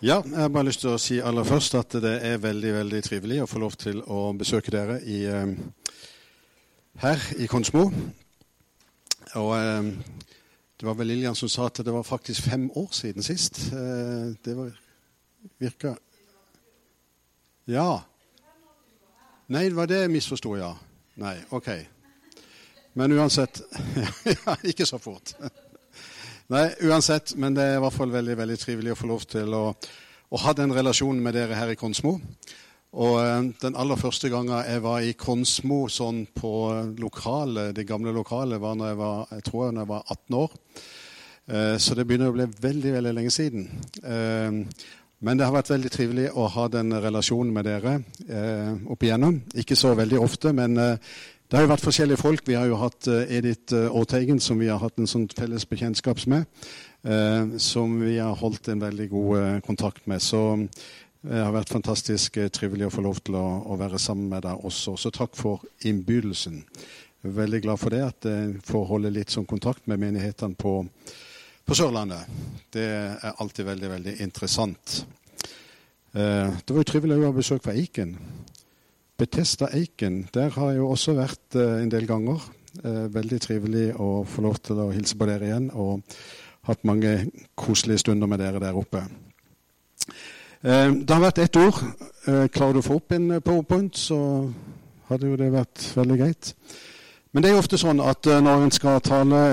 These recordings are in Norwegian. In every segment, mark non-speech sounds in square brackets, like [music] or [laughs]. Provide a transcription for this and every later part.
Ja, jeg har bare lyst til å si aller først at det er veldig veldig trivelig å få lov til å besøke dere i, eh, her i Konsmo. Og eh, det var vel Lillian som sa at det var faktisk fem år siden sist. Eh, det var, virka Ja. Nei, det var det jeg misforsto, ja. Nei, OK. Men uansett [laughs] ja, Ikke så fort. Nei, uansett, men det er i hvert fall veldig veldig trivelig å få lov til å, å ha den relasjonen med dere her i Konsmo. Og eh, Den aller første gangen jeg var i Konsmo sånn på lokale, det gamle lokalet, var når jeg var, jeg tror jeg, når jeg var 18 år. Eh, så det begynner å bli veldig veldig lenge siden. Eh, men det har vært veldig trivelig å ha den relasjonen med dere eh, opp igjennom. Ikke så veldig ofte, men eh, det har jo vært forskjellige folk. Vi har jo hatt uh, Edith uh, Aarteigen, som vi har hatt en sånn felles bekjentskap med. Uh, som vi har holdt en veldig god kontakt med. Så det har vært fantastisk trivelig å få lov til å, å, være sammen med deg også. Så takk for innbydelsen. Veldig glad for det, at jeg får holde litt sånn kontakt med menighetene på, på Sørlandet. Det er alltid veldig, veldig interessant. det var jo trivelig å ha besøk fra Eiken. Betesta Eiken, der har jeg jo også vært eh, en del ganger. Eh, veldig trivelig å få lov til å hilse på dere igjen, og hatt mange koselige stunder med dere der oppe. Eh, det har vært ett ord. Klarer du å få opp en powerpoint, så hadde jo det vært veldig greit. Men det er jo ofte sånn at når en skal tale,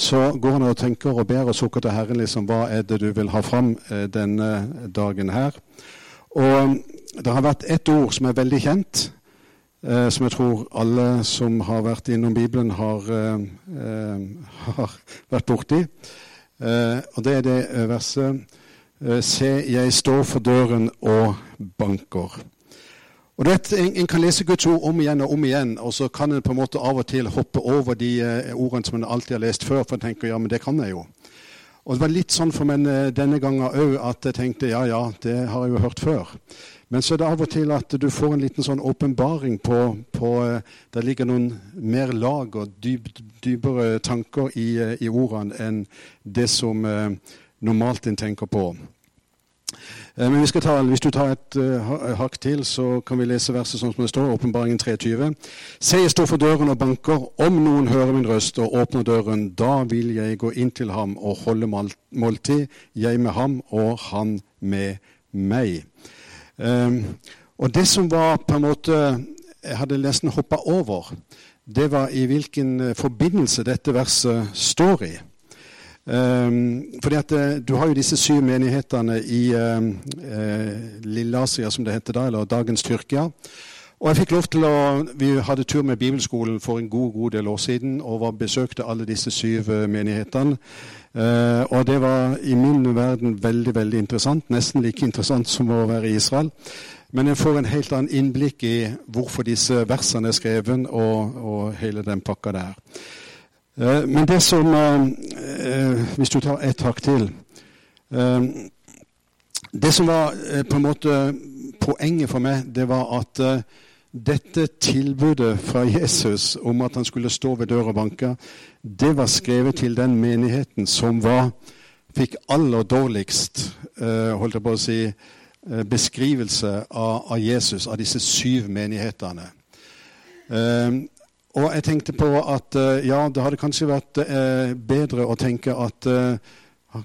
så går en og tenker og ber og sukker til Herren liksom, hva er det du vil ha fram denne dagen her. Og det har vært ett ord som er veldig kjent, eh, som jeg tror alle som har vært innom Bibelen, har, eh, eh [laughs] har vært borti. Eh, og det er det verset eh, Se, jeg står for døren og banker. Og det, en, en, kan lese Guds ord om igjen og om igjen, og så kan en på en måte av og til hoppe over de eh, ordene som en alltid har lest før, for en tenker ja, men det kan jeg jo. Og Det var litt sånn for meg denne gangen òg at jeg tenkte ja, ja, det har jeg jo hørt før. Men så er det av og til at du får en liten sånn åpenbaring på, på eh, Det ligger noen mer lag og dyp, dypere tanker i, eh, i, ordene enn det som eh, normalt en tenker på. Men ta, hvis du tar et hakk til, så kan vi lese verset sånn som det står. Åpenbaringen 23. Se, jeg står for døren og banker. Om noen hører min røst og åpner døren, da vil jeg gå inn til ham og holde måltid, jeg med ham og han med meg. Um, og det som var på en måte Jeg hadde nesten hoppa over. Det var i hvilken eh, forbindelse dette verset står i. Um, fordi at uh, Du har jo disse syv menighetene i uh, uh, Lilleasia, som det heter da, eller dagens Tyrkia. Og jeg fikk lov til å, Vi hadde tur med Bibelskolen for en god god del år siden og var, besøkte alle disse syv menighetene. Eh, og det var i min verden veldig veldig interessant. Nesten like interessant som å være i Israel. Men jeg får en helt annen innblikk i hvorfor disse versene er skrevet, og, og hele den pakka der. Eh, men det som eh, Hvis du tar ett hakk til Det som var på en måte poenget for meg, det var at dette tilbudet fra Jesus om at han skulle stå ved døra og banke, det var skrevet til den menigheten som var, fikk aller dårligst uh, holdt jeg på å si, uh, beskrivelse av, av, Jesus, av disse syv menighetene. Uh, og jeg tenkte på at ja, det hadde kanskje vært bedre å tenke at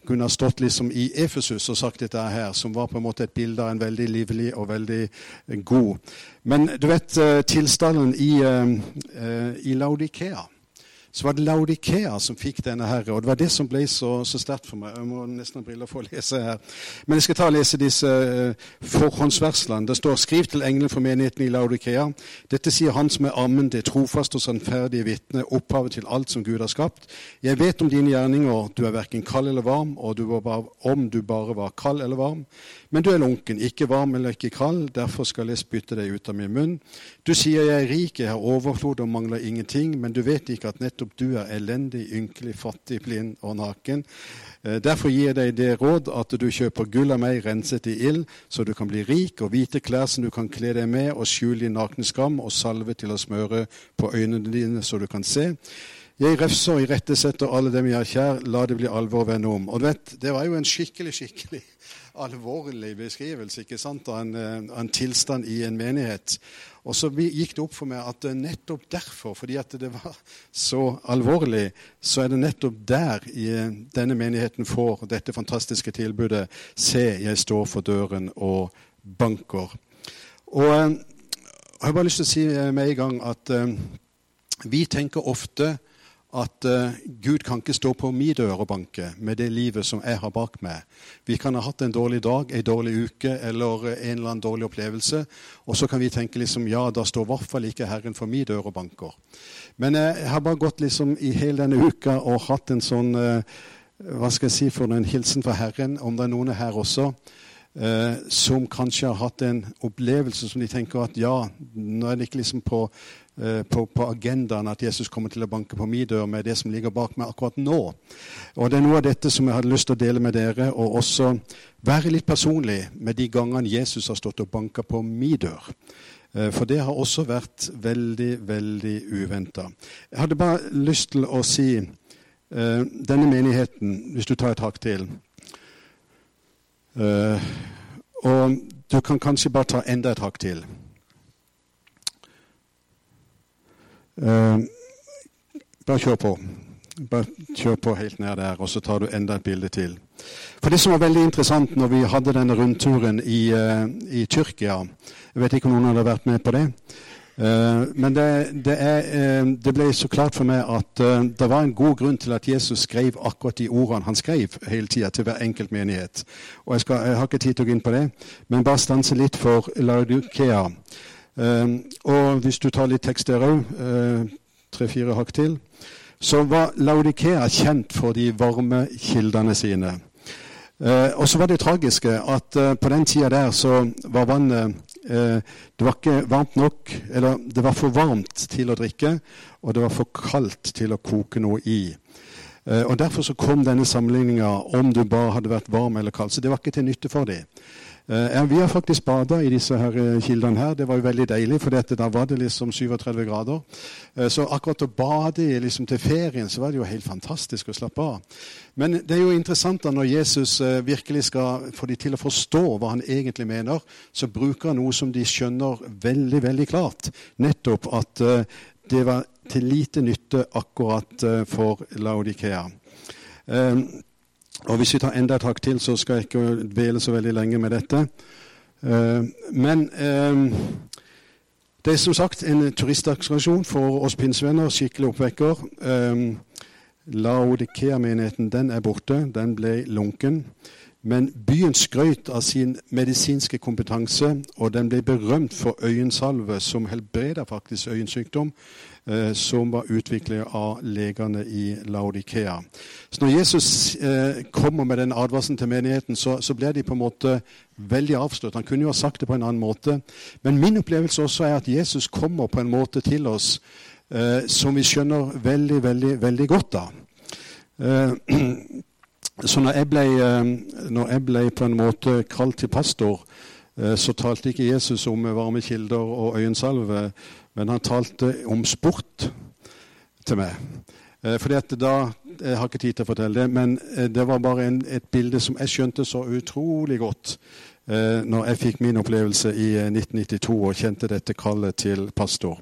kunne ha stått liksom i Efesus og sagt dette her, som var på en måte et bilde av en veldig livlig og veldig god. Men du vet tilstanden i, i Laudikea så var det Laudikea som fikk denne her, og det var det som ble så, så sterkt for meg. Jeg må nesten ha briller for å lese her. Men jeg skal ta og lese disse uh, forhåndsverslene. Det står 'Skriv til engelen for menigheten i Laudikea'. Dette sier han som er ammen, det trofaste og sannferdige vitne, opphavet til alt som Gud har skapt. Jeg vet om dine gjerninger, du er verken kald eller varm, og du bare, om du bare var kald eller varm. Men du er lunken, ikke varm eller ikke kald, derfor skal jeg spytte deg ut av min munn. Du sier jeg er rik, jeg har overflod og mangler ingenting, men du vet ikke at nettopp du er elendig, ynkelig, fattig, blind og naken. Eh, derfor gir jeg deg det råd at du kjøper gull av meg renset i ild, så du kan bli rik, og hvite klær som du kan kle deg med, og skjule din nakne skam, og salve til å smøre på øynene dine så du kan se. Jeg refser og irettesetter alle dem jeg har kjær, la det bli alvor å vende om. Og du vet, Det var jo en skikkelig skikkelig alvorlig beskrivelse ikke sant, av en, eh, en tilstand i en menighet. Og så gikk det opp for meg at nettopp derfor, fordi at det var [laughs] så alvorlig, så er det nettopp der i denne menigheten får dette fantastiske tilbudet Se, jeg står for døren og banker. Og eh, jeg har bare lyst til å si med en gang at vi tenker ofte at uh, Gud kan ikke stå på min dør og banke med det livet som jeg har bak meg. Vi kan ha hatt en dårlig dag, en dårlig uke eller uh, en eller annen dårlig opplevelse. Og så kan vi tenke liksom, ja, da står i hvert fall ikke Herren for min dør og banker. Men uh, jeg har bare gått liksom i hele denne uka og hatt en sånn hva skal jeg si for en hilsen fra Herren, om det er noen her også. Uh, som kanskje har hatt en opplevelse som de tenker at ja, nå er det ikke liksom på Eh, på, på, agendaen at Jesus kommer til å banke på min dør med det som ligger bak meg akkurat nå. Og Det er noe av dette som jeg hadde lyst til å dele med dere, og også være litt personlig med de gangene Jesus har stått og banka på min dør. Eh, for det har også vært veldig, veldig uventa. Jeg hadde bare lyst til å si uh, denne menigheten, hvis du tar et hakk til Og du kan kanskje bare ta enda et hakk til. Uh, bare kjør på. Bare kjør på helt ned der, og så tar du enda et bilde til. For Det som var veldig interessant når vi hadde denne rundturen i, uh, i Tyrkia Jeg vet ikke om noen hadde vært med på det. Uh, men det, det, er, det, ble så klart for meg at det var en god grunn til at Jesus skrev akkurat de ordene han skrev hele tida til hver enkelt menighet. Og jeg, skal, jeg, har ikke tid til å gå inn på det, men bare stanse litt for Laudukea. Ehm, og hvis du tar litt tekst der òg, eh, tre-fire hakk til, så var Laudikea kjent for de varme kildene sine. Eh, og så var det tragiske at eh, på den tida der så var vannet Det var ikke varmt nok, eller det var for varmt til å drikke, og det var for kaldt til å koke noe i. Og Derfor så kom denne sammenligninga om du bare hadde vært varm eller kald. Så det var ikke til nytte for dem. Eh, ja, vi har faktisk bada i disse her eh, kildene her. Det var jo veldig deilig, for da var det liksom 37 grader. Eh, så akkurat å bade liksom til ferien, så var det jo helt fantastisk å slappe av. Men det er jo interessant da når Jesus virkelig skal få de til å forstå hva han egentlig mener, så bruker han noe som de skjønner veldig, veldig klart. Nettopp at det var til lite nytte akkurat for Laudikea. Og Hvis vi tar enda et hakk til, så skal jeg ikke dvele så veldig lenge med dette. Uh, men uh, det er som sagt en turistattraksjon for oss pinsevenner. Skikkelig oppvekker. Uh, Laodikea-menigheten den er borte. Den ble lunken. Men byen skrøt av sin medisinske kompetanse, og den ble berømt for øyensalve som helbreder faktisk øyensykdom, eh, som var utviklet av legene i Laudikea. Så når Jesus eh, kommer med den advarselen til menigheten, så, så blir de på en måte veldig avslørt. Han kunne jo ha sagt det på en annen måte. Men min opplevelse også er at Jesus kommer på en måte til oss eh, som vi skjønner veldig, veldig, veldig godt av. Eh, [clears throat] så når jeg, ble, eh, når jeg, ble, på en måte kalt til pastor, eh, så talte ikke Jesus om varme kilder og øyensalve, men han talte om sport til meg. Eh, fordi at da, Jeg har ikke tid til å fortelle det, men det var bare en, et bilde som jeg skjønte så utrolig godt når jeg fikk min opplevelse i 1992 og kjente dette kallet til pastor.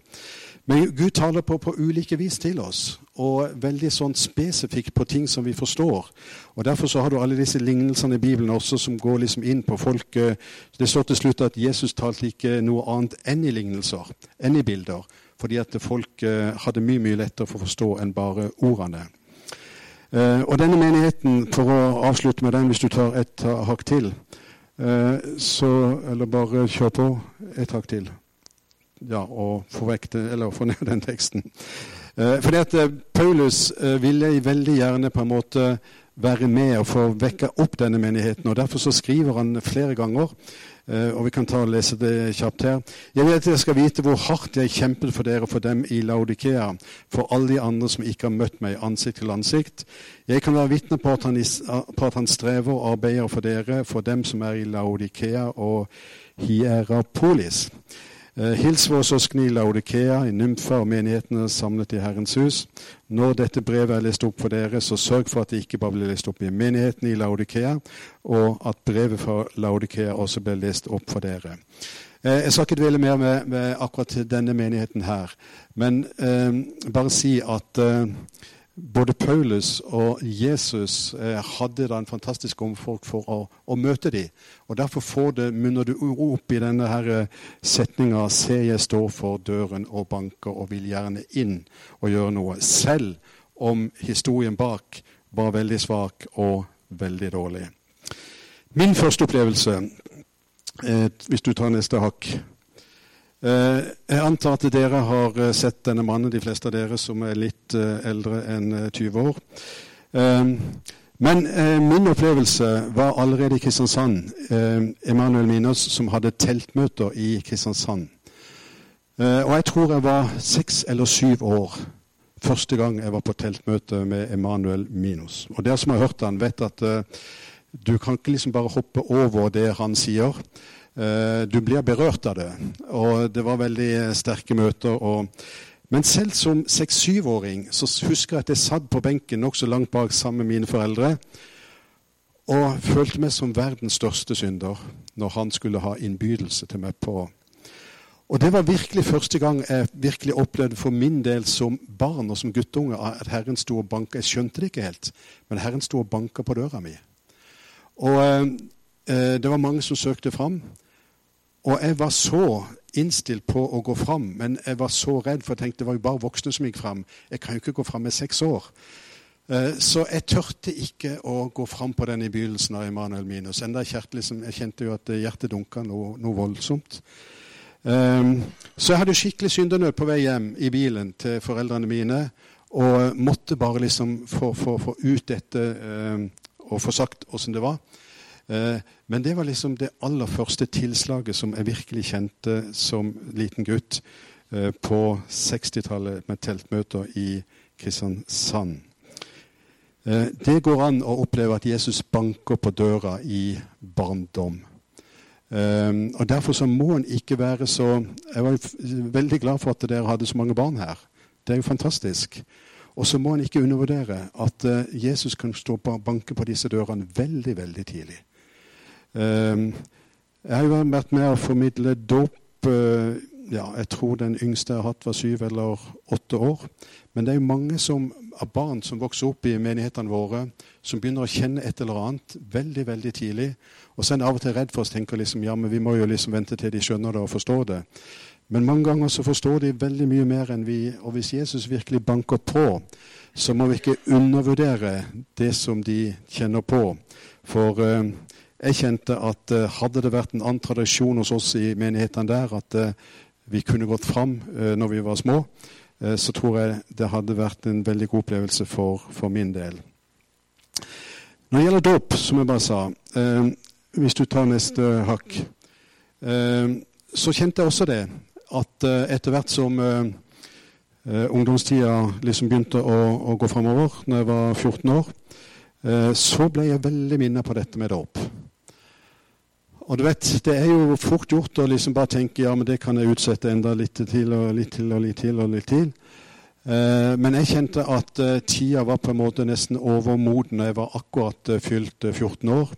Men Gud taler på, på ulike vis til oss, og veldig sånn spesifikt på ting som vi forstår. Og Derfor så har du alle disse lignelsene i Bibelen også som går liksom inn på folk. Det står til slutt at Jesus talte ikke noe annet enn i lignelser, enn i bilder. Fordi at folk hadde mye mye lettere for å forstå enn bare ordene. Eh, og denne menigheten, for å avslutte med den, hvis du tar et hakk til eh, så Eller bare kjør på et hakk til ja, å det, eller få ned den teksten. Eh, fordi at eh, Paulus eh, ville veldig gjerne på en måte være med og få vekke opp denne menigheten. og Derfor så skriver han flere ganger, eh, og vi kan ta og lese det kjapt her. Jeg vil at dere skal vite hvor hardt jeg kjempet for dere og for dem i Laudikea, for alle de andre som ikke har møtt meg ansikt til ansikt. Jeg kan være vitne på, på, at han strever og arbeider for dere, for dem som er i Laudikea og Hierapolis. Eh, hils vår søsken i Laudikea, i Nymfa og menighetene samlet i Herrens hus. Når dette brevet er lest opp for dere, så sørg for at det ikke bare blir lest opp i menigheten i Laudikea, og at brevet fra Laudikea også blir lest opp for dere. Eh, jeg skal ikke dvele mer med, med, akkurat denne menigheten her, men eh, bare si at eh, både Paulus og Jesus eh, hadde da en fantastisk omfolk for å, å møte dem. Og Derfor får det, munner du opp i denne her eh, setninga 'Se, jeg står for døren og banker og vil gjerne inn og gjøre noe', selv om historien bak var veldig svak og veldig dårlig. Min første opplevelse, eh, hvis du tar neste hakk jeg antar at dere har eh, sett denne mannen, de fleste av dere som er litt eh, eldre enn 20 år. Men min opplevelse var allerede i Kristiansand. Emanuel Minos som hadde teltmøter i Kristiansand. Og jeg tror jeg var seks eller syv år første gang jeg var på teltmøte med Emanuel Minos. Og dere som har hørt han, vet at du kan ikke liksom bare hoppe over det han sier. Eh, du blir berørt av det. Og det var veldig sterke møter. Men selv som seks-syvåring så husker jeg at jeg satt på benken nokså langt bak sammen med mine foreldre og følte meg som verdens største synder når han skulle ha innbydelse til meg på og Det var virkelig første gang jeg virkelig opplevde for min del som barn og som guttunge at Herren sto og banka. Jeg skjønte det ikke helt, men Herren sto og banka på døra mi. Og eh, Det var mange som søkte fram. Og jeg var så innstilt på å gå fram, men jeg var så redd, for jeg tenkte det var jo bare voksne som gikk fram. Jeg kan jo ikke gå fram med seks år. Eh, så jeg tørte ikke å gå fram på den i begynnelsen av Emanuel Minus. Enda liksom, jeg kjente jo at hjertet dunka noe, noe voldsomt. Så jeg hadde skikkelig syndenød på vei hjem i bilen til foreldrene mine. Og måtte bare liksom få, ut dette og få sagt åssen det var. Eh, men det var liksom det aller første tilslaget som jeg virkelig kjente som liten gutt eh, på 60-tallet med teltmøter i Kristiansand. Eh, det går an å oppleve at Jesus banker på døra i barndom. Og Derfor så må en ikke være så Jeg var veldig glad for at dere hadde så mange barn her. Det er jo fantastisk. Og så må en ikke undervurdere at Jesus kan stå og banke på disse dørene veldig, veldig tidlig. Ehm, jeg har jo vært med å formidle dåp. Eh, ja, jeg tror den yngste jeg har hatt, var syv eller åtte år. Men det er jo mange som, av barn som vokser opp i menighetene våre, som begynner å kjenne et eller annet veldig veldig tidlig. Og så er en av og til redd for oss tenker liksom, ja, men vi må jo liksom vente til de skjønner det og forstår det. Men mange ganger så forstår de veldig mye mer enn vi. Og hvis Jesus virkelig banker på, så må vi ikke undervurdere det som de kjenner på. For uh, jeg kjente at uh, hadde det vært en annen tradisjon hos oss i menighetene der, at uh, vi kunne gått fram uh, når vi var små, så tror jeg det hadde vært en veldig god opplevelse for, for min del. Når det gjelder dåp, som jeg bare sa Hvis du tar neste hakk Så kjente jeg også det at etter hvert som ungdomstida liksom begynte å, å gå framover, når jeg var 14 år, så ble jeg veldig minnet på dette med dåp. Og du vet, Det er jo fort gjort å liksom bare tenke ja, men det kan jeg utsette enda litt til og litt til og litt til. og litt til. Eh, men jeg kjente at eh, tida var på en måte nesten overmoden. Jeg var akkurat eh, fylt 14 eh, år.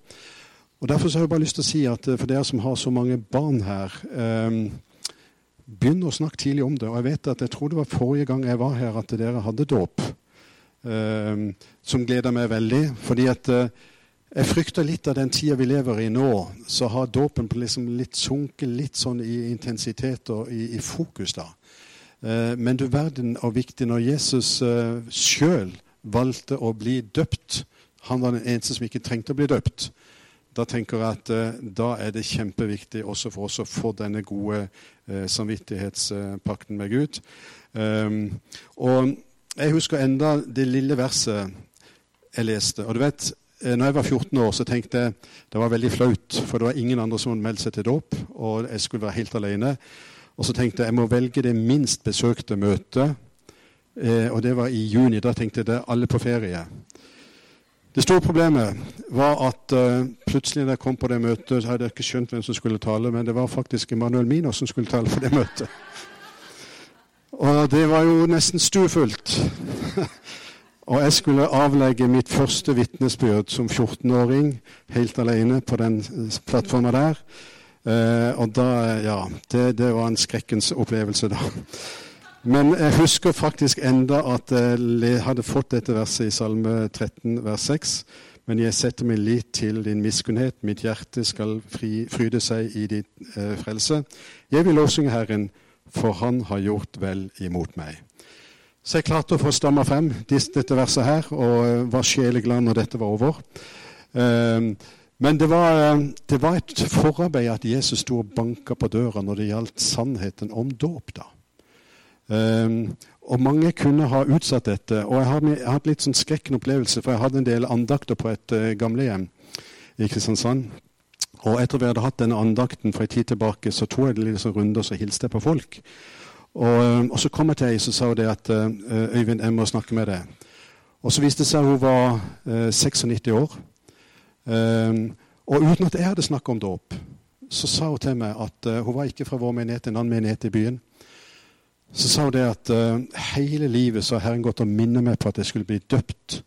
Og Derfor så har jeg bare lyst til å si at eh, for dere som har så mange barn her eh, Begynn å snakke tidlig om det. Og jeg vet at jeg tror det var forrige gang jeg var her, at dere hadde dåp. som gleder meg veldig. fordi at jeg frykter litt av den tida vi lever i nå, så har dåpen liksom litt sunket litt sånn i intensitet og i, i fokus. da. Eh, men du verden og viktig når Jesus eh, sjøl valgte å bli døpt. Han var den eneste som ikke trengte å bli døpt. Da tenker jeg at eh, da er det kjempeviktig også for oss å få denne gode eh, samvittighetspakten med Gud. Um, og jeg husker enda det lille verset jeg leste. Og du vet, når jeg var 14 år, så tenkte jeg det var veldig flaut, for det var ingen andre som hadde meldt seg til dåp, og jeg skulle være helt alene. Og så tenkte jeg jeg må velge det minst besøkte møtet, eh, og det var i juni. Da tenkte jeg det er alle på ferie. Det store problemet var at uh, plutselig da jeg kom på det møtet, så hadde jeg ikke skjønt hvem som skulle tale, men det var faktisk Emanuel Minos som skulle tale på det møtet. Og det var jo nesten stuefullt. [laughs] og jeg skulle avlegge mitt første vitnesbyrd som 14-åring, helt alene på den plattforma der. Uh, og da Ja, det, det var en skrekkens opplevelse, da. Men jeg husker faktisk enda at jeg hadde fått dette verset i Salme 13, vers 6. Men jeg setter min lit til din miskunnhet, mitt hjerte skal fri, fryde seg i ditt eh, frelse. Jeg vil lovsynge Herren, for Han har gjort vel imot meg. Så jeg klarte å få stamma frem dette verset her, og eh, var sjeleglad når dette var over. Um, men det var, eh, det var, et forarbeid at Jesus sto og banka på døra når det gjaldt sannheten om dåp. da. Um, og mange kunne ha utsatt dette. Og jeg har, hatt litt sånn skrekkende opplevelse, for jeg hadde en del andakter på et uh, gamlehjem i Kristiansand. Og etter at vi hadde hatt denne andakten for en tid tilbake, så tok jeg det litt sånn runder så hilste jeg på folk. Og, uh, og, så kom jeg til ei som sa det at uh, Øyvind, jeg må snakke med deg. Og så viste det seg at hun var 96 år. Um, og uten at jeg hadde snakka om dåp, så sa hun til meg at hun var ikke fra vår menighet, en annen menighet i byen så sa hun det at uh, hele livet så har Herren gått og minnet meg på at jeg skulle bli døpt.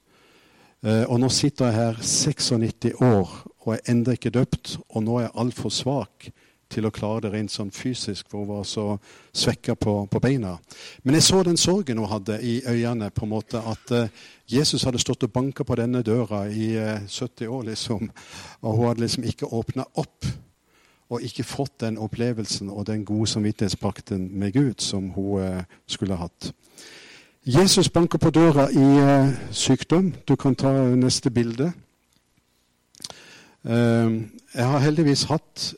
Uh, og nå sitter jeg her 96 år og er ennå ikke døpt, og nå er jeg altfor svak til å klare det rent sånn fysisk, for hun var så svekka på, på, beina. Men jeg så den sorgen hun hadde i øynene, på en måte at uh, Jesus hadde stått og banka på denne døra i 70 år, liksom, og hun hadde liksom ikke åpna opp og ikke fått den opplevelsen og den gode samvittighetspakten med Gud som hun uh, skulle hatt. Jesus banker på døra i eh, sykdom. Du kan ta neste bilde. Eh, jeg har heldigvis hatt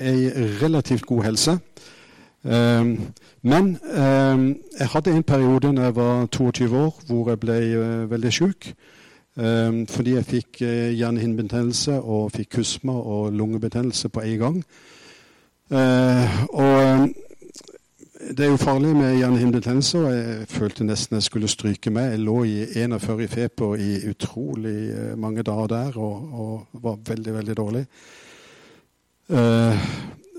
ei relativt god helse. Men jeg hadde en periode da jeg var 22 år, hvor jeg ble veldig sjuk. Fordi jeg fikk hjernehinnebetennelse og fikk kusma og lungebetennelse på en gang. Og det er jo farlig med hjernehinnebetennelse, og jeg følte nesten jeg skulle stryke meg. Jeg lå i 41 i feber i utrolig uh, mange dager der og, og, var veldig, veldig dårlig.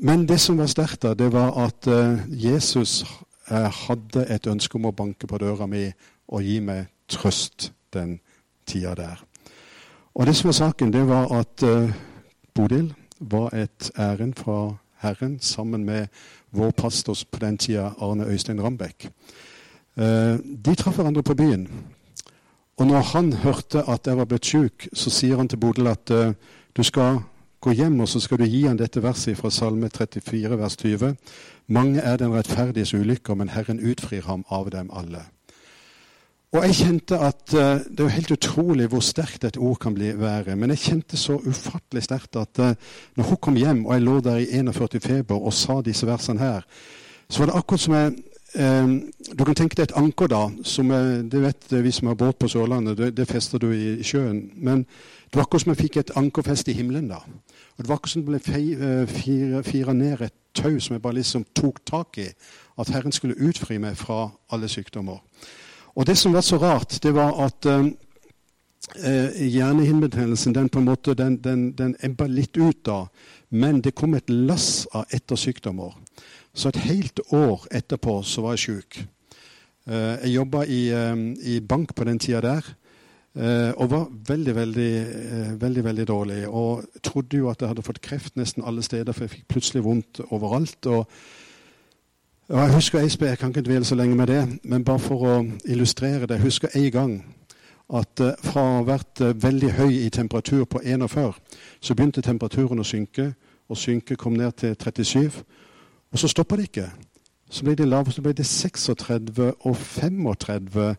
men det som var sterkt, da, det var at Jesus hadde et ønske om å banke på døra mi og gi meg trøst den tida der. Og det som var saken, det var at Bodil var et ærend fra Herren sammen med vår pastor på den tida, Arne Øystein Rambekk. Uh, de traff hverandre på byen. Og når han hørte at jeg var blitt sjuk, så sier han til Bodil at uh, du skal gå hjem og så skal du gi han dette verset fra Salme 34, vers 20. Mange er den rettferdiges ulykker, men Herren utfrir ham av dem alle. Og jeg kjente at uh, Det er jo helt utrolig hvor sterkt et ord kan bli være. Men jeg kjente så ufattelig sterkt at uh, når hun kom hjem, og jeg lå der i 41 feber og sa disse versene her, så var det akkurat som jeg uh, Du kan tenke deg et anker, da. som Det vet vi som har båt på Sørlandet. Det, det, fester du i, sjøen. Men det var akkurat som jeg fikk et ankerfeste i himmelen da. Og Det var akkurat som det ble fira ned et tau som jeg bare liksom tok tak i. At Herren skulle utfri meg fra alle sykdommer. Og det som var så rart, det var at eh, hjernehinnebetennelsen den på en måte, den, den, den ebba litt ut da. Men det kom et lass av ettersykdommer. Så et helt år etterpå så var jeg sjuk. Eh, jeg jobba i, eh, i, bank på den tida der. Uh, og var veldig, veldig, uh, veldig veldig dårlig. Og trodde jo at jeg hadde fått kreft nesten alle steder, for jeg fikk plutselig vondt overalt. og og Jeg husker jeg, jeg kan ikke dvele så lenge med det, men bare for å illustrere det. Jeg husker en gang at uh, fra å ha vært uh, veldig høy i temperatur på 41, så begynte temperaturen å synke. Og synke kom ned til 37. Og så stoppa det ikke. Så ble det lavere, så ble det 36 og 35.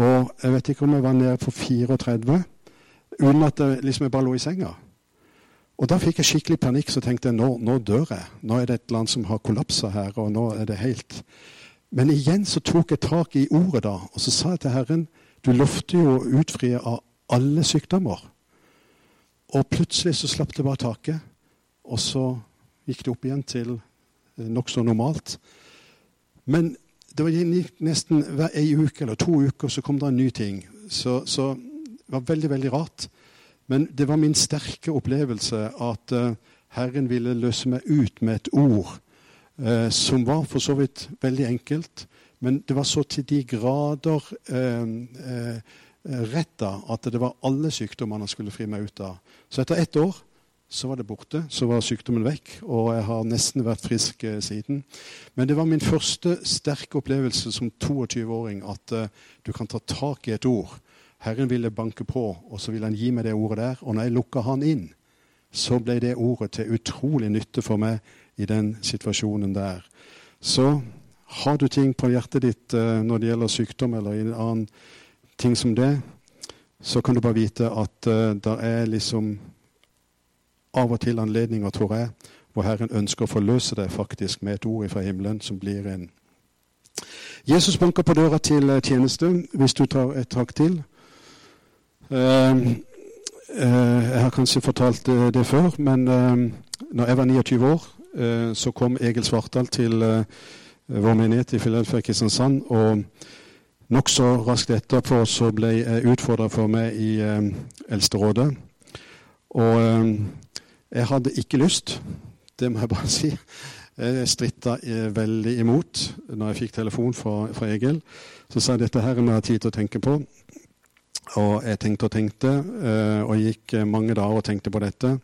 Og jeg vet ikke om jeg var nede på 34 uten at jeg, liksom bare lå i senga. Og da fikk jeg skikkelig panikk, så tenkte jeg nå, nå dør jeg. Nå er det et land som har kollapsa her, og nå er det helt Men igjen så tok jeg tak i ordet da, og så sa jeg til Herren du lovte jo å utfrie av alle sykdommer. Og plutselig så slapp det bare taket, og så gikk det opp igjen til eh, nokså normalt. Men det var nesten hver ei uke eller to uker så kom det en ny ting. Så, så Det var veldig, veldig rart. Men det var min sterke opplevelse at uh, Herren ville løse meg ut med et ord uh, som var for så vidt veldig enkelt, men det var så til de grader uh, retta at det var alle sykdommene han skulle fri meg ut av. Så etter ett år så var det borte. Så var sykdommen vekk, og jeg har nesten vært frisk eh, siden. Men det var min første sterke opplevelse som 22-åring at uh, du kan ta tak i et ord. Herren ville banke på, og så ville han gi meg det ordet der. Og når jeg lukka han inn, så ble det ordet til utrolig nytte for meg i den situasjonen der. Så har du ting på hjertet ditt uh, når det gjelder sykdom eller en annen ting som det, så kan du bare vite at uh, det er liksom av og til anledninger, tror jeg, hvor Herren ønsker å forløse deg faktisk med et ord fra himmelen som blir en Jesus banker på døra til eh, tjeneste, hvis du tar et tak til. Uh, uh, jeg har kanskje fortalt det, det før, men uh, når jeg var 29 år, så kom Egil Svartdal til vår menighet i Filadelfia Kristiansand. Og nokså raskt etterpå så ble jeg utfordra for meg i Eldsterådet. Og jeg hadde ikke lyst, det må jeg bare [laughs] si. Jeg stritta eh, veldig imot når jeg fikk telefon fra, fra Egil. Så sa jeg dette her må jeg ha tid til å tenke på. Og jeg tenkte og tenkte, eh, og gikk mange dager og tenkte på dette.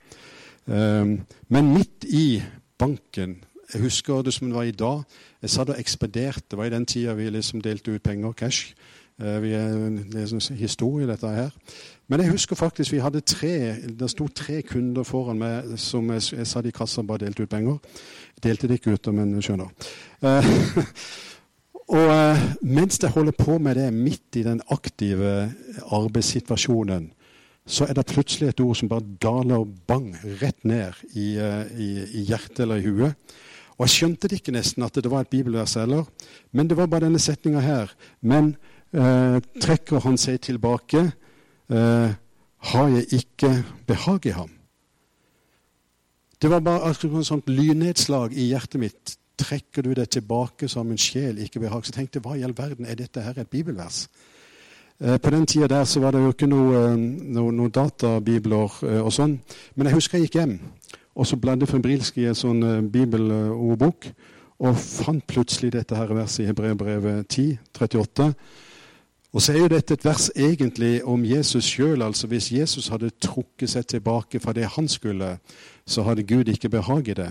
Eh, men midt i banken Jeg husker det som det var i dag. Jeg satt og ekspederte. Det var i den tida vi liksom delte ut penger, cash. Vi er en historie, dette her. Men jeg husker faktisk vi hadde tre det sto tre kunder foran meg som jeg, jeg satt i kassa og bare delte ut penger. Delte det ikke ut, men skjønner. [laughs] Og uh, mens jeg holder på med det midt i den aktive arbeidssituasjonen, så er det plutselig et ord som bare daler bang rett ned i, uh, i, i hjertet eller i huet. Og jeg skjønte det ikke nesten at det var et bibelvers heller, men det var bare denne setninga her. Men trekker han seg tilbake eh, har jeg ikke behag i ham. Det var bare et sånt lynnedslag i hjertet mitt. Trekker du det tilbake som en sjel ikke behag? Så tenkte jeg, hva i all verden er dette her et bibelvers? Eh, på den tida der så var det jo ikke noen eh, noe, noe databibler eh, og sånn. Men jeg husker jeg gikk hjem og så bladde febrilsk i en sånn bibelordbok og fant plutselig dette her verset i Hebreerbrevet 10, 38. Og så er jo dette et vers egentlig om Jesus sjøl. Altså hvis Jesus hadde trukket seg tilbake fra det han skulle, så hadde Gud ikke behag i det.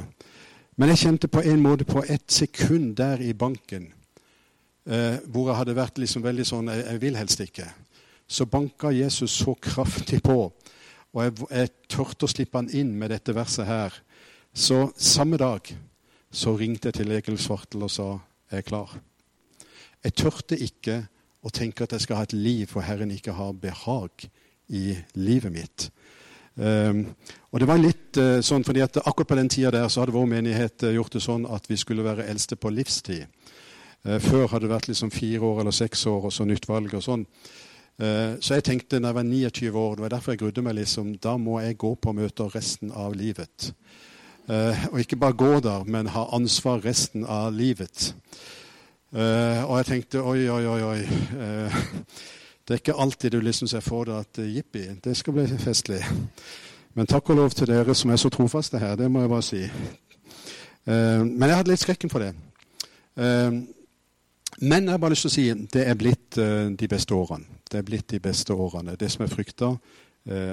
Men jeg kjente på en måte på ett sekund der i banken eh, hvor jeg hadde vært liksom veldig sånn jeg, jeg, vil helst ikke. Så banka Jesus så kraftig på, og jeg, jeg turte å slippe han inn med dette verset her. Så samme dag så ringte jeg til Egil Svartel og sa jeg er klar. Jeg turte ikke å tenke at jeg skal ha et liv hvor Herren ikke har behag i livet mitt. Um, og det var litt uh, sånn, fordi at Akkurat på den tida der så hadde vår menighet uh, gjort det sånn at vi skulle være eldste på livstid. Uh, før hadde det vært liksom fire år eller seks år og så nytt valg. og sånn. så jeg tenkte når jeg var 29 år, det var derfor jeg grudde meg, liksom, da må jeg gå på møter resten av livet. og ikke bare gå der, men ha ansvar resten av livet. Og jeg tenkte oi, oi, oi. oi. Det er ikke alltid du liksom ser for deg at uh, jippi, det skal bli festlig. Men takk og lov til dere som er så trofaste her. Det må jeg bare si. men jeg hadde litt skrekken for det. men jeg har bare lyst til å si det er blitt de beste årene. Det er blitt de beste årene. Det som er frykta.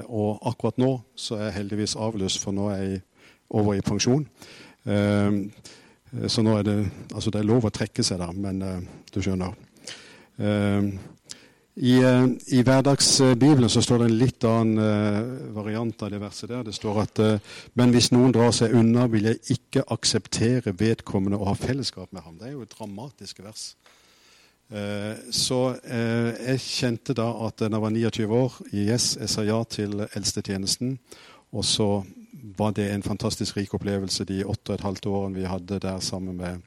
og akkurat nå så er jeg heldigvis avløst, for nå er jeg over i pensjon. Eh, så nå er det altså det er lov å trekke seg, da, men du skjønner. I, uh, i hverdagsbibelen så står det en litt annen variant av det verset der. Det står at Men hvis noen drar seg unna, vil jeg ikke akseptere vedkommende og ha fellesskap med ham. Det er jo et dramatisk vers. Så jeg kjente da at da jeg var 29 år, yes, jeg sa ja til eldstetjenesten. Og så var det en fantastisk rik opplevelse de åtte og et halvt årene vi hadde der sammen med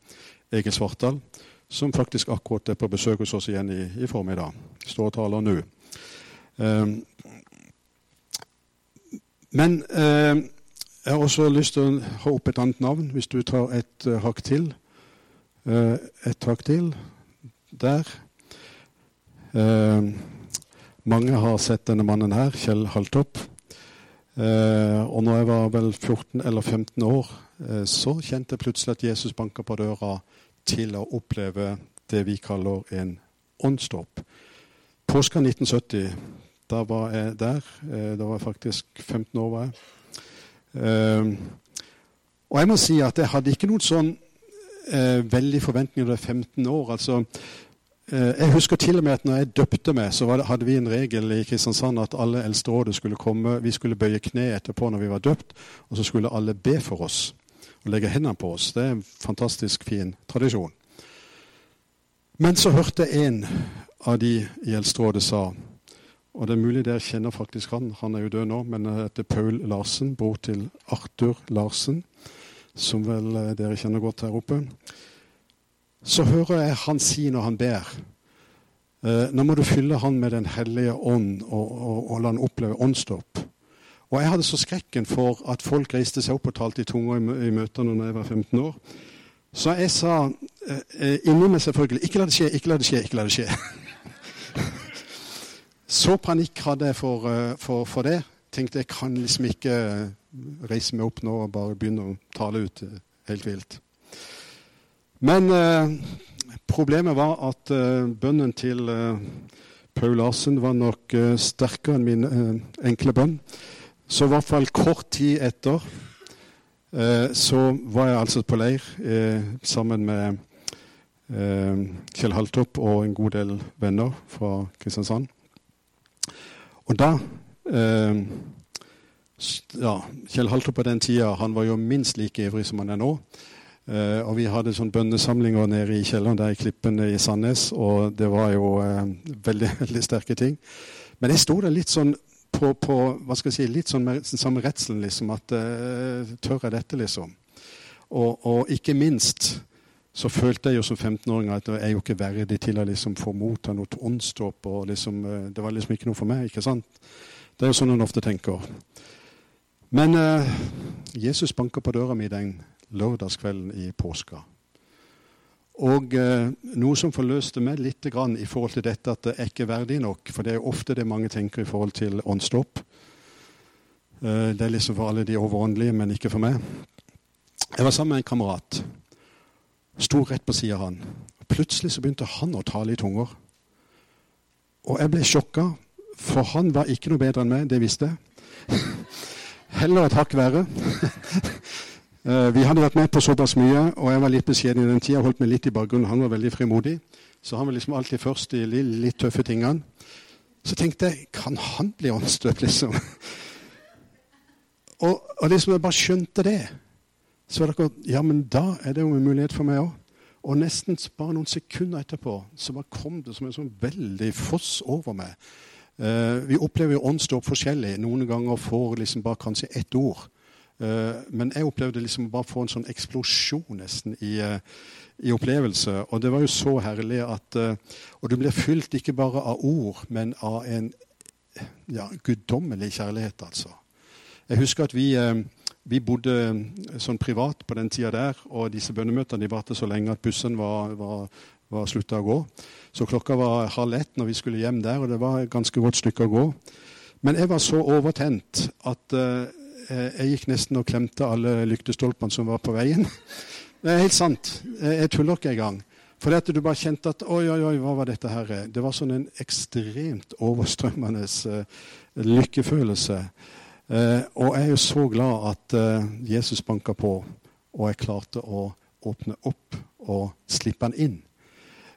Egil Svartdal, som faktisk akkurat er på besøk hos oss igjen i, i formiddag. Står og taler nå. Um, men uh, jeg har også lyst til å ha opp et annet navn, hvis du tar et uh, hakk til. Uh, et hakk til. Der. Mange har sett denne mannen her, Kjell Haltopp. Eh, og når jeg var vel 14 eller 15 år, så kjente jeg plutselig at Jesus banka på døra til å oppleve det vi kaller en åndsdåp. Påska 1970, da var jeg der. Eh, da var jeg faktisk 15 år. var jeg. Eh, og jeg må si at jeg hadde ikke noen sånn eh, veldig forventninger da jeg var 15 år. altså Eh, jeg husker til og med at når jeg døpte meg, så hadde vi en regel i Kristiansand at alle eldsterådet skulle komme, vi skulle bøye kne etterpå når vi var døpt, og så skulle alle be for oss og legge hendene på oss. Det er en fantastisk fin tradisjon. Men så hørte en av de i eldsterådet sa, og det er mulig dere kjenner faktisk han, han er jo død nå, men han heter Paul Larsen, bror til Arthur Larsen, som vel eh, dere kjenner godt her oppe så hører jeg han si når han ber eh, Nå må du fylle han med Den hellige ånd og, og, og la han oppleve åndsdåp. Og jeg hadde så skrekken for at folk reiste seg opp og talte i tunger i, møtene når jeg var 15 år. Så jeg sa eh, eh, inni meg selvfølgelig Ikke la det skje, ikke la det skje, ikke la det skje. [laughs] så panikk hadde jeg for, eh, for, for, det. Tenkte jeg kan liksom ikke reise meg opp nå og bare begynne å tale ut helt vilt. Men eh, problemet var at eh, bønnen til eh, Paul Larsen var nok sterkere enn min enkle bønn. Så i hvert fall kort tid etter eh, så var jeg altså på leir sammen med Kjell Haltopp og en god del venner fra Kristiansand. Og da ja, Kjell Haltopp på den tida han var jo minst like ivrig som han er nå. Uh, og vi hadde sånn bønnesamlinger nede i kjelleren der i Klippene i Sandnes, og det var jo uh, veldig [laughs] veldig sterke ting. Men jeg sto der litt sånn på, på hva skal jeg si, litt sånn med samme redselen, liksom. At uh, tør jeg dette, liksom? Og, og, ikke minst så følte jeg jo som 15-åring at jeg er jo ikke verdig til å liksom få motta noe åndsdåp. Liksom, det var liksom ikke noe for meg. ikke sant? Det er jo sånn en ofte tenker. Men Jesus banker på døra mi den lørdagskvelden i påska. Og eh, noe som forløste meg litt grann i forhold til dette at det er ikke verdig nok, for det er ofte det mange tenker i forhold til åndsdåp. Eh, det er liksom for alle de overåndelige, men ikke for meg. Jeg var sammen med en kamerat. Sto rett på sida av han. Plutselig så begynte han å tale i tunger. Og jeg ble sjokka, for han var ikke noe bedre enn meg, det visste jeg. [laughs] Heller et hakk verre. [laughs] Uh, vi hadde vært med på såpass mye, og jeg var litt beskjeden i den tida. Holdt meg litt i bakgrunnen. Han var veldig frimodig, så han var liksom alltid først i litt, litt tøffe tingene. Så tenkte jeg kan han bli åndsdøpt, liksom? [laughs] og, og liksom jeg bare skjønte det, så var det akkurat Ja, men da er det jo en mulighet for meg òg. Og nesten bare noen sekunder etterpå så bare kom det som en sånn veldig foss over meg. Uh, vi opplever jo åndsdåp forskjellig. Noen ganger får liksom bare kanskje ett ord. Eh, men jeg opplevde liksom bare få en sånn eksplosjon nesten i, eh, i, opplevelse. Og det var jo så herlig at eh, Og du blir fylt ikke bare av ord, men av en ja, guddommelig kjærlighet, altså. Jeg husker at vi, vi bodde sånn privat på den tida der, og disse bønnemøtene de varte så lenge at bussen var, var, var slutta å gå. Så klokka var halv ett når vi skulle hjem der, og det var et ganske godt stykke å gå. Men jeg var så overtent at jeg gikk nesten og klemte alle lyktestolpene som var på veien. [laughs] Det er helt sant. Jeg tuller ikke engang. For at du bare kjente at oi, oi, oi, hva var dette her? Det var sånn en ekstremt overstrømmende uh, lykkefølelse. Uh, og jeg er jo så glad at Jesus banka på, og jeg klarte å åpne opp og slippe han inn.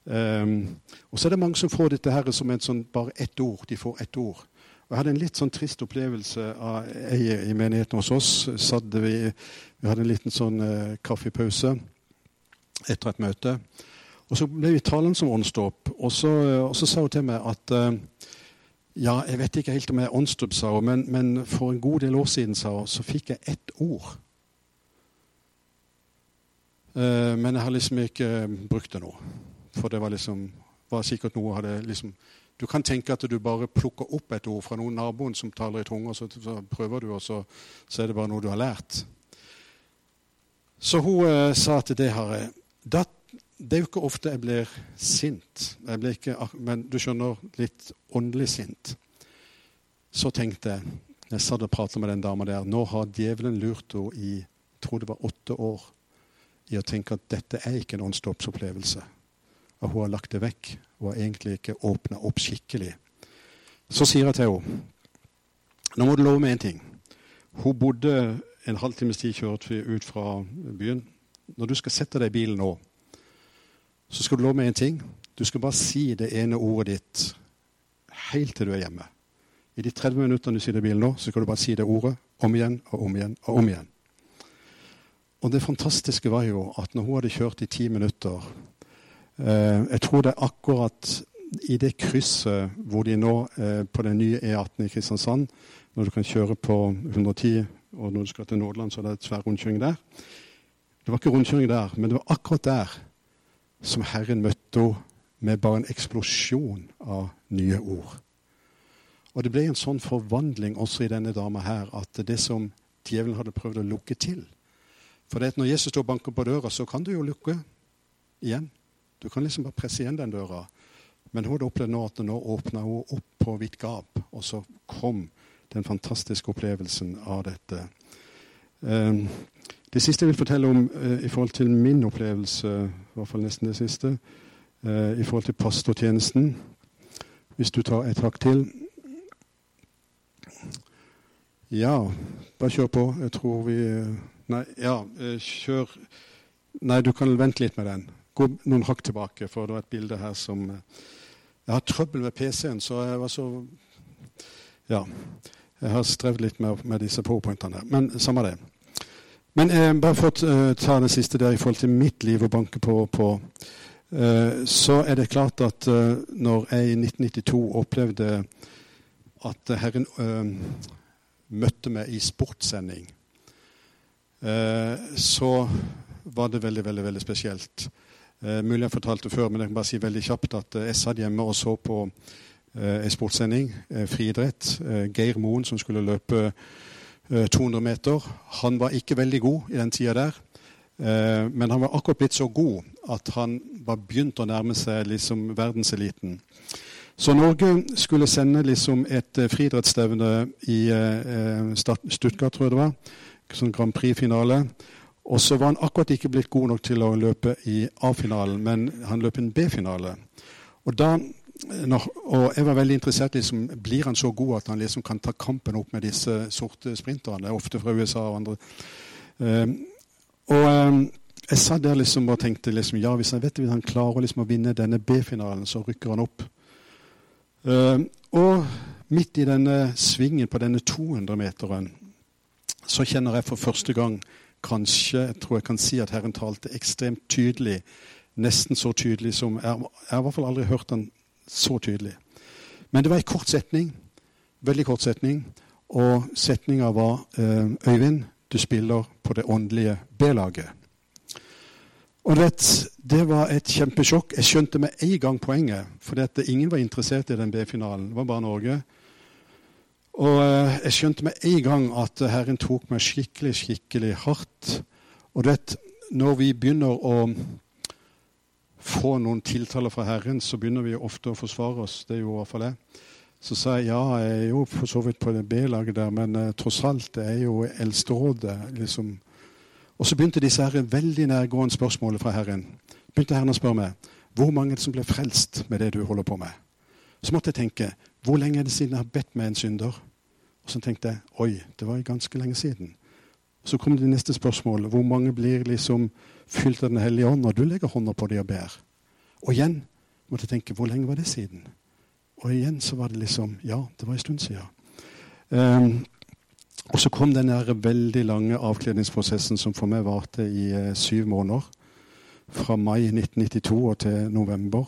Og så er det mange som får dette her som en sånn, bare ett ord. De får ett ord. Jeg hadde en litt sånn trist opplevelse av ei i menigheten hos oss. Vi, vi, hadde en liten sånn uh, kaffepause etter et møte. Og Så ble vi talende som åndsdåp. Og, og, så sa hun til meg at uh, ja, jeg vet ikke helt om jeg er åndsdåp, sa hun, men, men, for en god del år siden sa hun, så fikk jeg ett ord. Uh, men jeg har liksom ikke brukt det nå. For det var liksom var sikkert noe hadde liksom du kan tenke at du bare plukker opp et ord fra noen naboen som taler i tunge, så, prøver du, og så, så, er det bare noe du har lært. Så hun eh, sa at det har jeg da, det er jo ikke ofte jeg blir sint, jeg blir ikke, men du skjønner, litt åndelig sint. Så tenkte jeg, jeg satt og pratet med den dama der Nå har djevelen lurt henne i jeg tror det var åtte år i å tenke at dette er ikke en åndsdåpsopplevelse. Og hun har lagt det vekk. Hun har egentlig ikke åpna opp skikkelig. Så sier jeg til henne nå må du love meg én ting. Hun bodde en halvtimes tid kjørt ut fra byen. Når du skal sette deg i bilen nå, så skal du love meg én ting. Du skal bare si det ene ordet ditt helt til du er hjemme. I de 30 minuttene du sitter i bilen nå, så skal du bare si det ordet om igjen og om igjen og om igjen. Og det fantastiske var jo at når hun hadde kjørt i ti minutter Jeg tror det er akkurat i det krysset hvor de nå eh, på den nye E18 i Kristiansand, når du kan kjøre på 110 og når du skal til Nordland, så er det et svær rundkjøring der. Det var ikke rundkjøring der, men det var akkurat der som Herren møtte henne med bare en eksplosjon av nye ord. Og det ble en sånn forvandling også i denne dama her at det som djevelen hadde prøvd å lukke til For når Jesus står og banker på døra, så kan du jo lukke igjen. Du kan liksom bare presse igjen den døra. Men hun hadde opplevd nå at nå åpna hun opp på vidt gap, og så kom den fantastiske opplevelsen av dette. Um, det siste jeg vil fortelle om uh, i forhold til min opplevelse, i hvert fall nesten det siste, uh, i forhold til pastortjenesten Hvis du tar et hakk til Ja, bare kjør på. Jeg tror vi Nei, ja, kjør Nei, du kan vente litt med den. Gå noen hakk tilbake, for det var et bilde her som Jeg har trøbbel med PC-en, så jeg var så Ja. Jeg har strevd litt med, med disse powerpointene. Men samme det. Men eh, bare for å uh, ta det siste der i forhold til mitt liv og banke på, på eh, så er det klart at eh, når jeg i 1992 opplevde at Herren møtte meg i sportssending, så var det veldig, veldig, veldig spesielt. Mulig jeg fortalte før, men jeg kan bare si veldig kjapt at jeg satt hjemme og så på en eh, sportssending, eh, friidrett. Eh, Geir Moen som skulle løpe 200 meter. Han var ikke veldig god i den tida der. Men han var akkurat blitt så god at han var begynt å nærme seg liksom verdenseliten. Så Norge skulle sende liksom et friidrettsstevne i Stuttgart, tror jeg det var. Sånn Grand Prix-finale. Og så var han akkurat ikke blitt god nok til å løpe i A-finalen, men han løp en B-finale. Og og jeg var veldig interessert liksom, Blir han så god at han liksom kan ta kampen opp med disse sorte sprinterne? Ofte fra USA og andre. Um, og um, jeg satt der liksom og tenkte liksom, ja, hvis han vet hvis han klarer liksom å vinne denne B-finalen, så rykker han opp. Um, og midt i denne svingen på denne 200-meteren så kjenner jeg for første gang kanskje Jeg tror jeg kan si at Herren talte ekstremt tydelig. Nesten så tydelig som Jeg, jeg har i hvert fall aldri hørt den så tydelig. Men det var en kort setning. Veldig kort setning. Og setninga var eh, Øyvind, du spiller på det åndelige B-laget. Og vet, Det var et kjempesjokk. Jeg skjønte med en gang poenget. For ingen var interessert i den B-finalen. Det var bare Norge. Og eh, jeg skjønte med en gang at Herren tok meg skikkelig, skikkelig hardt. Og du vet, når vi begynner å få noen tiltaler fra Herren, så begynner vi ofte å forsvare oss. Det er jo i hvert fall jeg. Så sa jeg ja, jeg er jo for så vidt på det B-laget der, men eh, tross alt, det er jo Eldsterådet. Liksom. Og så begynte disse her veldig nærgående spørsmålene fra Herren. Begynte Herren å spørre meg hvor mange som ble frelst med det du holder på med. Så måtte jeg tenke hvor lenge er det siden jeg har bedt med en synder? Og så tenkte jeg oi, det var ganske lenge siden. Så kom det neste spørsmål. Hvor mange blir liksom fylt av Den hellige ånd når du legger hånda på dem og ber? Og igjen måtte jeg tenke hvor lenge var det siden? Og igjen så var det liksom Ja, det var en stund siden. Um, og så kom den veldig lange avkledningsprosessen som for meg varte i uh, syv måneder. Fra mai 1992 og til november.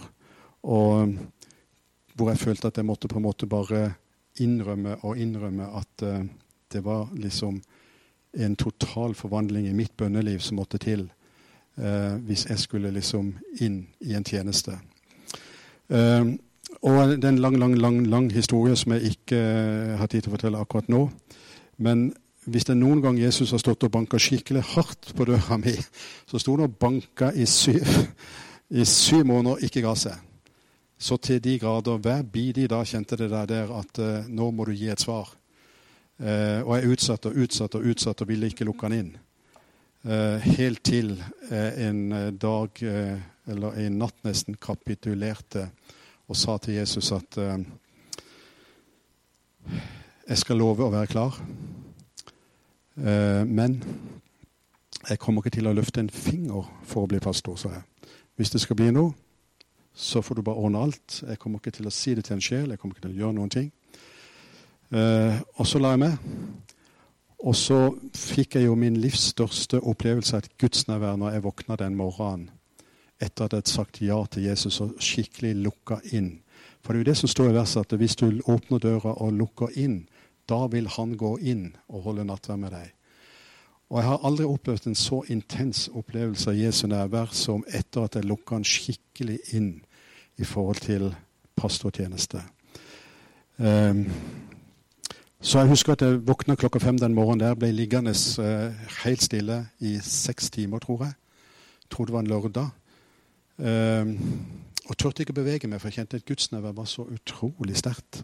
Og um, hvor jeg følte at jeg måtte på en måte bare innrømme og innrømme at uh, det var liksom en total forvandling i mitt bønneliv som måtte til eh, hvis jeg skulle liksom inn i en tjeneste. Eh, og det er en lang, lang, lang, lang historie som jeg ikke eh, har tid til å fortelle akkurat nå. Men hvis det er noen gang Jesus har stått og banka skikkelig hardt på døra mi, så sto han og banka i syv, i syv måneder ikke ga seg. Så til de grader hver bidige dag kjente det der, der at uh, nå må du gi et svar. Uh, og jeg utsatte og utsatte og utsatte og ville ikke lukke han inn. Uh, helt til en dag, eller en natt nesten, kapitulerte og sa til Jesus at jeg skal love å være klar, men jeg kommer ikke til å løfte en finger for å bli pastor, sa jeg. Hvis det skal bli noe, så får du bare ordne alt. Jeg kommer ikke til å si det til en sjel. Jeg kommer ikke til å gjøre noen ting. Uh, og så la jeg meg. Og så fikk jeg jo min livs største opplevelse av et gudsnærvær når jeg våkna den morgenen etter at jeg hadde sagt ja til Jesus og skikkelig lukka inn. For det er jo det som står i verset, at hvis du åpner døra og lukker inn, da vil han gå inn og holde nattverd med deg. Og jeg har aldri opplevd en så intens opplevelse av Jesu nærvær som etter at jeg lukka han skikkelig inn i forhold til pastortjeneste. Um, så jeg husker at jeg våkna klokka fem den morgenen der, ble liggende uh, helt stille i seks timer, tror jeg. Jeg tror det var en lørdag. Um, og turte ikke å bevege meg, for jeg kjente at gudsnærvær var så utrolig sterkt.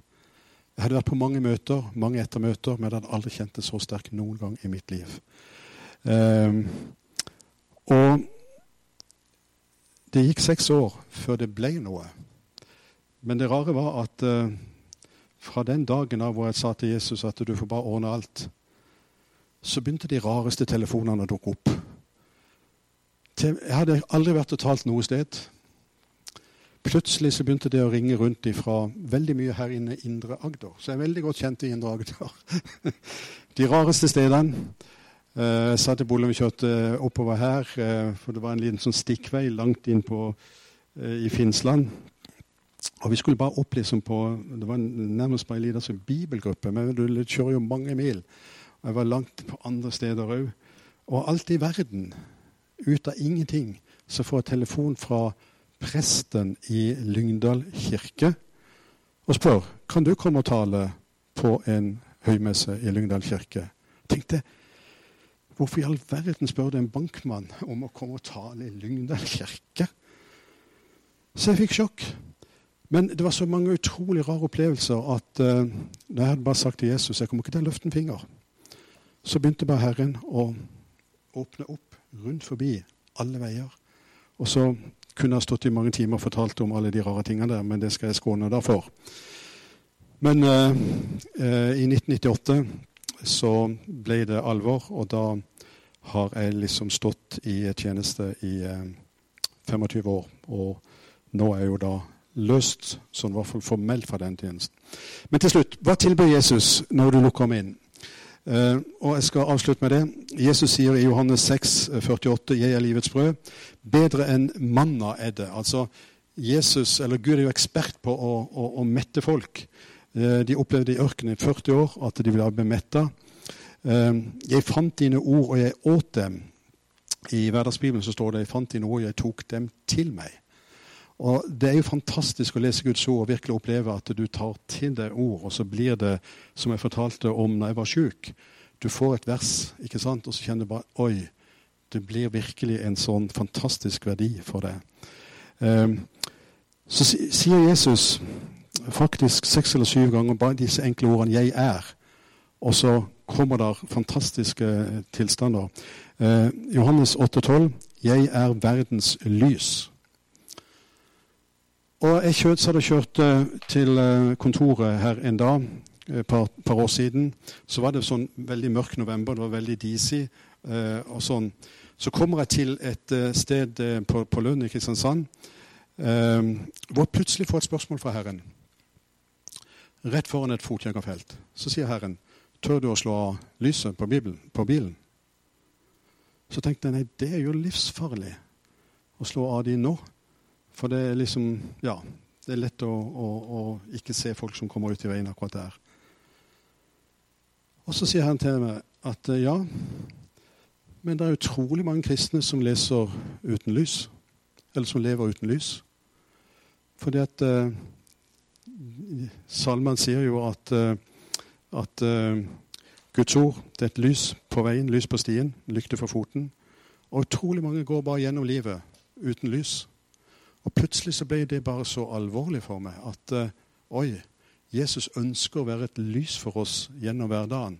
Jeg hadde vært på mange møter, mange ettermøter, men jeg hadde aldri kjent det så sterkt noen gang i mitt liv. Um, og det gikk seks år før det ble noe. Men det rare var at uh, fra den dagen av hvor jeg sa til Jesus at du får bare ordne alt, så begynte de rareste telefonene å dukke opp. Jeg hadde aldri vært og talt noe sted. Plutselig så begynte det å ringe rundt ifra veldig mye her inne i Indre Agder. Så jeg er veldig godt kjent i Indre Agder. [laughs] De rareste stedene. Eh, jeg satt i Bolle vi kjørte oppover her, eh, for det var en liten sånn stikkvei langt inn på, eh, i Finnsland. Og vi skulle bare opp liksom på Det var nærmest bare en liten sånn bibelgruppe. Men du kjører jo mange mil. Og jeg var langt på andre steder òg. Og alt i verden, ut av ingenting, så får jeg telefon fra presten i Lyngdal kirke og spør kan du komme og tale på en høymesse i Lyngdal kirke. Jeg tenkte, Hvorfor i all verden spør du en bankmann om å komme og tale i Lyngdal kirke? Så jeg fikk sjokk. Men det var så mange utrolig rare opplevelser at uh, når jeg hadde bare sagt til Jesus jeg kommer ikke til å løfte en finger, så begynte bare Herren å åpne opp rundt forbi alle veier. Og så kunne jeg stått i mange timer og fortalt om alle de rare tingene der, men det skal jeg skåne deg for. Men uh, uh, i 1998 så ble det alvor, og da har jeg liksom stått i tjeneste i eh, 25 år. Og nå er jeg jo da løst, sånn i hvert fall formelt fra den tjenesten. Men til slutt, hva tilbyr Jesus når du lukker ham inn? Uh, og Jeg skal avslutte med det. Jesus sier i Johannes 6, 48, 'Jeg er livets brød'. Bedre enn manna er det. Altså, Jesus, eller Gud er jo ekspert på å, å, å mette folk. Eh, de opplevde i ørkenen i 40 år at de ville bli metta. Eh, jeg fant dine ord, og jeg åt dem. I Hverdagsbibelen så står det 'Jeg fant dine ord, og jeg tok dem til meg'. Og Det er jo fantastisk å lese Guds ord og virkelig oppleve at du tar til deg ord, og så blir det, som jeg fortalte om når jeg var sjuk Du får et vers, ikke sant, og så kjenner du bare Oi, det blir virkelig en sånn fantastisk verdi for deg. Eh, så sier Jesus faktisk seks eller syv ganger bare disse enkle ordene 'jeg er'. Og så kommer der fantastiske tilstander. Eh, Johannes 8,12.: Jeg er verdens lys. Og Jeg kjørt, hadde kjørt eh, til eh, kontoret her en dag et eh, par, par, år siden. Så var det sånn veldig mørk november, det var veldig disig. Eh, og sånn. Så kommer jeg til et sted på, på Lund i Kristiansand eh, hvor jeg plutselig får et spørsmål fra Herren rett foran et fotgjengerfelt. Så sier Herren, 'Tør du å slå av lyset på, Bibelen, på bilen?' Så tenkte jeg nei, det er jo livsfarlig å slå av de nå. For det er liksom Ja, det er lett å, å, å ikke se folk som kommer ut i veien akkurat der. Og så sier han til meg at ja, men det er utrolig mange kristne som leser uten lys. Eller som lever uten lys. Fordi at eh, Salmen sier jo at, eh, at uh, Guds ord det er et lys på veien, lys på stien, lykte for foten. Og utrolig mange går bare gjennom livet uten lys. Og plutselig så ble det bare så alvorlig for meg at uh, oi, Jesus ønsker å være et lys for oss gjennom hverdagen.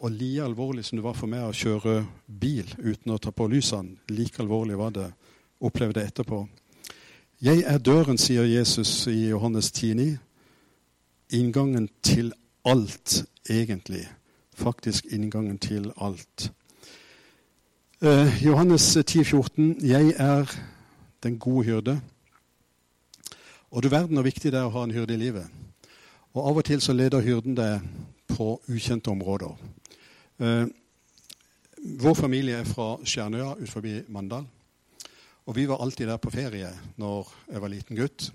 Og like alvorlig som det var for meg å kjøre bil uten å ta på lysene, like alvorlig var det Opplevde det etterpå. Jeg er døren, sier Jesus i Johannes 10,9. Inngangen til alt, egentlig. Faktisk inngangen til alt. Eh, Johannes 10, 14. Jeg er den gode hyrde. Og du verden hvor viktig det er å ha en hyrde i livet. Og av og til så leder hyrden deg på ukjente områder. Eh, vår familie er fra Skjernøya ut forbi Mandal. Og vi var alltid der på ferie når jeg var liten gutt.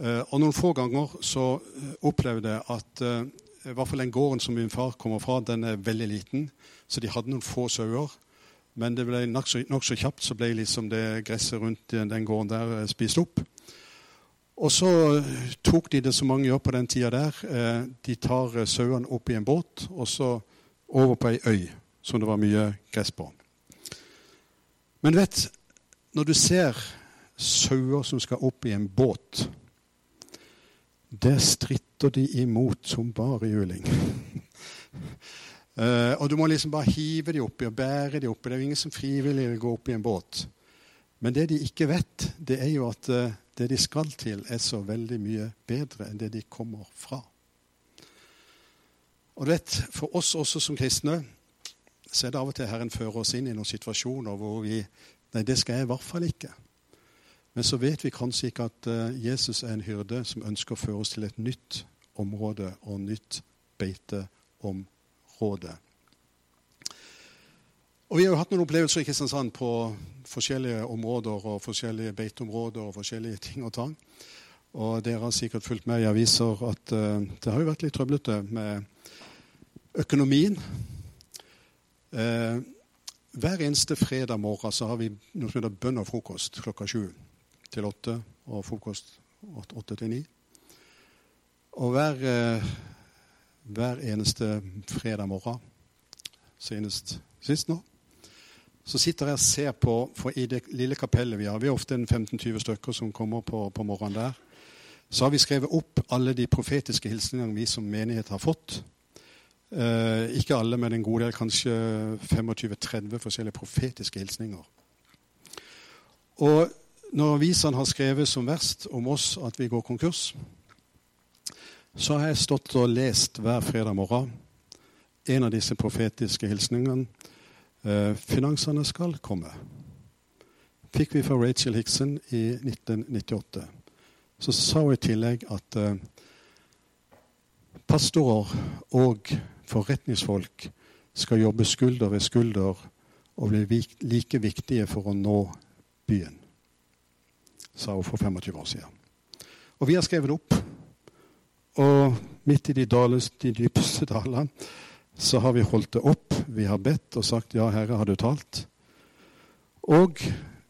Uh, og noen få ganger så opplevde jeg at uh, i hvert fall den gården som min far kommer fra, den er veldig liten. Så de hadde noen få sauer. Men det ble nokså nok så kjapt så ble liksom det gresset rundt den gården der spist opp. Og så tok de det som mange gjør på den tida der. De tar sauene opp i en båt og så over på ei øy som det var mye gress på. Men vet, når du ser sauer som skal opp i en båt, der stritter de imot som bare juling. uh, [laughs] og du må liksom bare hive de oppi og bære de oppi. Det er jo ingen som frivillig vil gå opp i en båt. Men det de ikke vet, det er jo at uh, det de skal til, er så veldig mye bedre enn det de kommer fra. Og du vet, For oss også som kristne så er det av og til Herren fører oss inn i noen situasjoner hvor vi Nei, det skal jeg i hvert fall ikke. Men så vet vi kanskje ikke at uh, Jesus er en hyrde som ønsker å føre oss til et nytt område og nytt beiteområde. Og Vi har jo hatt noen opplevelser i Kristiansand på forskjellige områder og forskjellige beiteområder og forskjellige [laughs] ting og tang. Og dere har sikkert fulgt med i aviser at uh, det har jo vært litt trøblete med økonomien. Uh, hver eneste fredag morgen så har vi noe som heter bønn og frokost klokka sju til åtte. Og frokost åtte til ni. Og hver, eh, hver, eneste fredag morgen, senest sist nå, så sitter jeg og ser på For i det lille kapellet vi har, vi er ofte 15-20 stykker som kommer på, på morgenen der, så har vi skrevet opp alle de profetiske hilsningene vi som menighet har fått ikke alle, men en god del, kanskje 25-30 forskjellige profetiske hilsninger. Og når avisene har skrevet som verst om oss at vi går konkurs, så har jeg stått og lest hver fredag morgen en av disse profetiske hilsningene. Eh, finansene skal komme. Fikk vi fra Rachel Hickson i 1998. Så sa hun i tillegg at eh, pastorer og forretningsfolk skal jobbe skulder ved skulder og bli like viktige for å nå byen, sa hun for 25 år siden. Og vi har skrevet opp. Og midt i de, dales, de dypeste dalene så har vi holdt det opp. Vi har bedt og sagt 'Ja, Herre, har du talt?' Og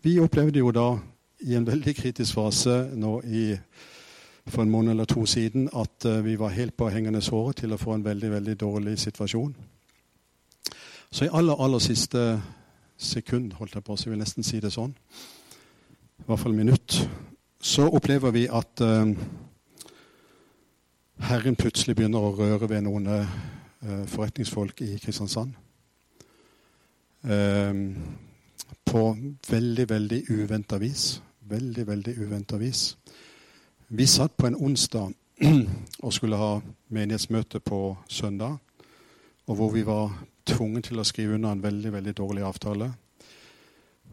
vi opplevde jo da i en veldig kritisk fase nå i for en måned eller to siden at uh, vi var helt på hengende såret til å få en veldig veldig dårlig situasjon. Så i aller, aller siste sekund, holdt jeg på, så jeg vil nesten si det sånn, i hvert fall minutt, så opplever vi at uh, Herren plutselig begynner å røre ved noen uh, forretningsfolk i Kristiansand. på veldig, veldig uventa vis. Veldig, veldig uventa vis. Vi satt på en onsdag [clears throat] og skulle ha menighetsmøte på søndag. Og hvor vi var tvunget til å skrive under en veldig veldig dårlig avtale.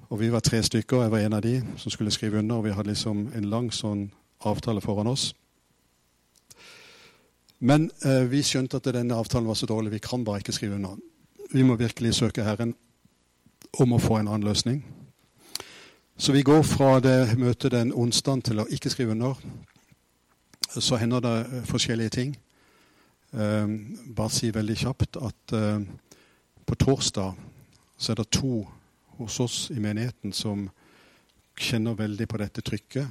Og Vi var tre stykker, jeg var en av de som skulle skrive under. og Vi hadde liksom en lang sånn avtale foran oss. Men eh, vi skjønte at denne avtalen var så dårlig. Vi kan bare ikke skrive under. Vi må virkelig søke Herren om å få en annen løsning. Så vi går fra det møtet den onsdagen til å ikke skrive under. Så hender det eh, forskjellige ting. Um, bare si veldig kjapt at uh, på torsdag så er det to hos oss i menigheten som kjenner veldig på dette trykket.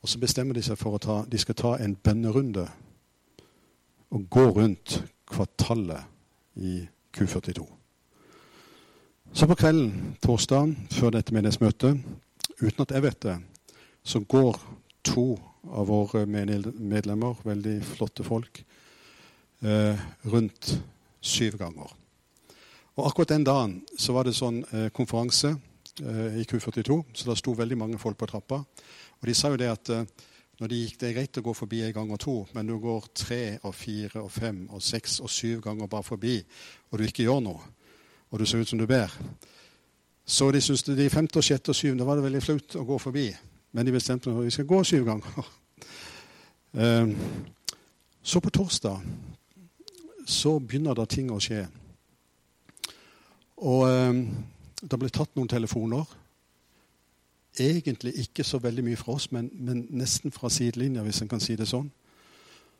Og så bestemmer de seg for å ta, de skal ta en bønnerunde og gå rundt kvartalet i Q42. Så på kvelden torsdag før dette menighetsmøtet, uten at jeg vet det, så går to av våre medlemmer, veldig flotte folk, eh, rundt syv ganger. Og Akkurat den dagen så var det sånn eh, konferanse eh, i Q42, så da sto veldig mange folk på trappa. Og de sa jo det at når de gikk, det er greit å gå forbi en gang og to, men du går tre og fire og fem og seks og syv ganger bare forbi, og du ikke gjør noe, og du ser ut som du ber. Så de syntes de femte, og sjette og syvende var det veldig flaut å gå forbi. Men de bestemte at vi skal gå syv ganger. [laughs] Ehm, så på torsdag så begynner da ting å skje. Og ehm, det ble tatt noen telefoner. Egentlig ikke så veldig mye fra oss, men, men nesten fra sidelinja, hvis en kan si det sånn.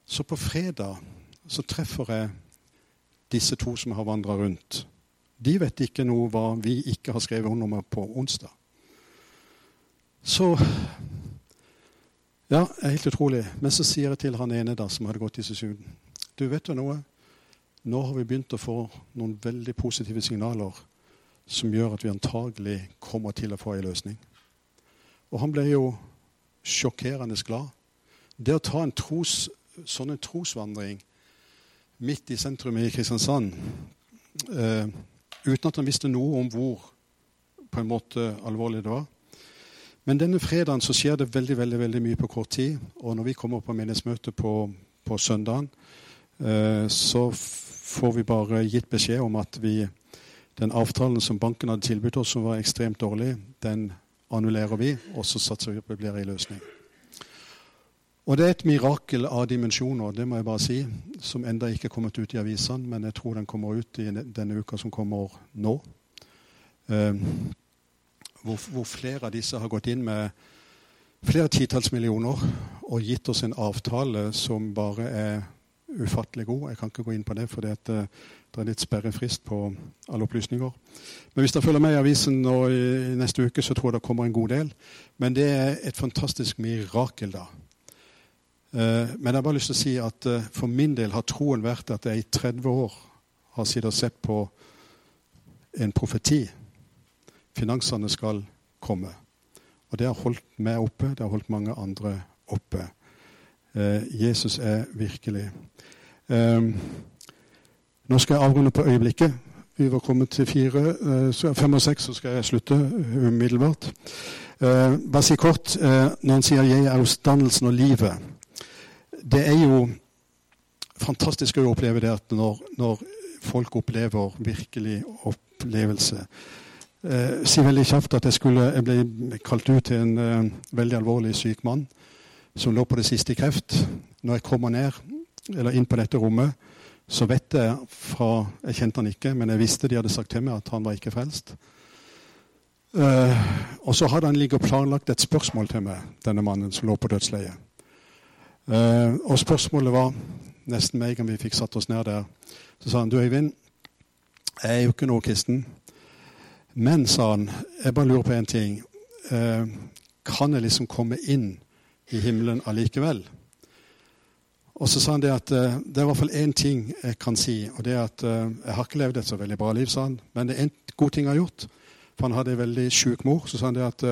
Så på fredag så treffer jeg disse to som har vandra rundt. De vet ikke noe hva vi ikke har skrevet under på onsdag. Så Ja, helt utrolig. Men så sier jeg til han ene da, som hadde gått i sesjonen Du, vet du noe? Nå har vi begynt å få noen veldig positive signaler som gjør at vi antagelig kommer til å få en løsning. Og han ble jo sjokkerende glad. Det å ta en tros, sånn en trosvandring midt i sentrum i Kristiansand eh, uten at han visste noe om hvor på en måte alvorlig det var. Men denne fredagen så skjer det veldig veldig, veldig mye på kort tid. Og når vi kommer på menighetsmøte på, på søndagen, eh, så får vi bare gitt beskjed om at vi, den avtalen som banken hadde tilbudt oss, som var ekstremt dårlig, den annullerer vi, og så satser vi på at det blir en løsning. Og det er et mirakel av dimensjoner, det må jeg bare si, som enda ikke er kommet ut i avisene, men jeg tror den kommer ut i denne uka som kommer nå. Eh, hvor, hvor, flere av disse har gått inn med flere titalls millioner og gitt oss en avtale som bare er ufattelig god. Jeg kan ikke gå inn på det, for det, eh, er litt sperrefrist på alle opplysninger. Men hvis dere følger med i avisen nå i, i neste uke, så tror jeg det kommer en god del. Men det er et fantastisk mirakel, da men jeg har bare lyst til å si at eh, for min del har troen vært at jeg i 30 år har sittet og sett på en profeti. Finansene skal komme. Og det har holdt meg oppe, det har holdt mange andre oppe. Eh, Jesus er virkelig. Nå skal jeg avrunde på øyeblikket. Vi var kommet til fire, fem og seks, så skal jeg slutte umiddelbart. Bare si kort, når han sier 'jeg er oppstandelsen og livet' det er jo fantastisk å oppleve det at når, når folk opplever virkelig opplevelse eh, Si veldig kjapt at jeg, skulle, jeg ble kalt ut til en eh, veldig alvorlig syk mann som lå på det siste i kreft. Når jeg kommer ned, eller inn på dette rommet, så vet jeg fra Jeg kjente han ikke, men jeg visste de hadde sagt til meg at han var ikke frelst. Uh, og så hadde han ligget og planlagt et spørsmål til meg, denne mannen som lå på dødsleiet. Uh, og spørsmålet var nesten en gang vi fikk satt oss ned der, så sa han du Øyvind, jeg er jo ikke noe kristen. Men, sa han, jeg bare lurer på én ting. Uh, kan jeg liksom komme inn i himmelen allikevel? Og så sa han det at uh, det er i hvert fall én ting jeg kan si. Og det er at jeg har ikke levd et så veldig bra liv, sa han. Men det er en god ting jeg har gjort. For han hadde en veldig sjuk mor. Så sa han det at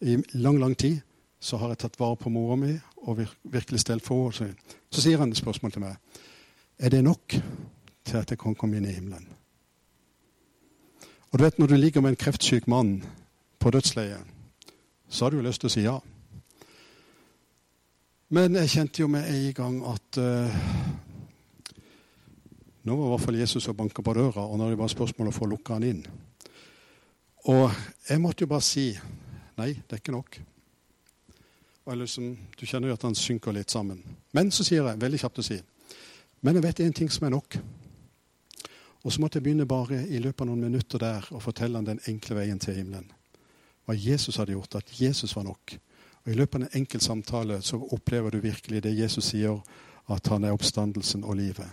i lang, lang tid så har jeg tatt vare på mora mi og virkelig stelt til Så sier han et spørsmål til meg. Er det nok til at jeg kan komme inn i himmelen? Og du vet, Når du ligger med en kreftsyk mann på dødsleiet, så har du jo lyst til å si ja. Men jeg kjente jo med en gang at uh, nå var i hvert fall Jesus og banka på døra, og nå er det bare spørsmål å få lukka han inn. Og jeg måtte jo bare si nei, det er ikke nok. Liksom, du kjenner jo at han synker litt sammen. Men så sier jeg, veldig kjapt å si, men jeg vet én ting som er nok. Og så måtte jeg begynne bare i løpet av noen minutter der å fortelle han den enkle veien til himmelen. Hva Jesus hadde gjort, at Jesus var nok. Og I løpet av en enkel samtale så opplever du virkelig det Jesus sier, at han er oppstandelsen og livet.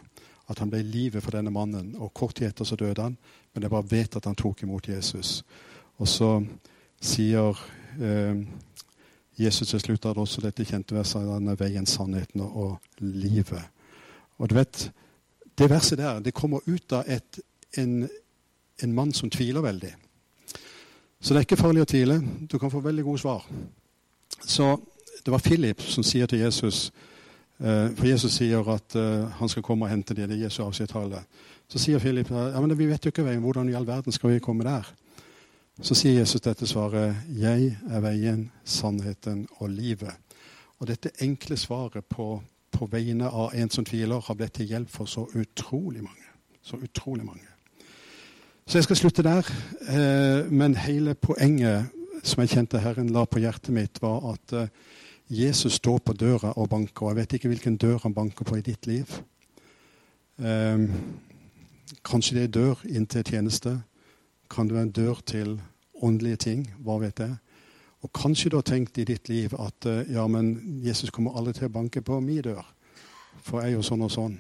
At han ble livet for denne mannen. Og kort tid etter så døde han, men jeg bare vet at han tok imot Jesus. Og så sier eh, Jesus til slutt hadde også dette kjente verset er veien, sannheten og livet. Og du vet, Det verset der det kommer ut av et, en, en, mann som tviler veldig. Så det er ikke farlig å tvile. Du kan få veldig gode svar. Så det var Philip som sier til Jesus eh, For Jesus sier at eh, han skal komme og hente dem. Det er Jesu avskjedstale. Så sier Philip ja, men vi vet jo ikke veien. Hvordan i all verden skal vi komme der? Så sier Jesus dette svaret. Jeg er veien, sannheten og livet. Og dette enkle svaret på, på vegne av en som tviler, har blitt til hjelp for så utrolig mange. Så utrolig mange. Så jeg skal slutte der. Eh, men hele poenget som jeg kjente Herren la på hjertet mitt, var at eh, Jesus står på døra og banker. Og jeg vet ikke hvilken dør han banker på i ditt liv. Eh, kanskje det er dør inn til tjeneste. Kan det være en dør til åndelige ting? Hva vet jeg? Og kanskje du har tenkt i ditt liv at ja, men Jesus kommer aldri til å banke på min dør. For jeg er jo sånn og sånn.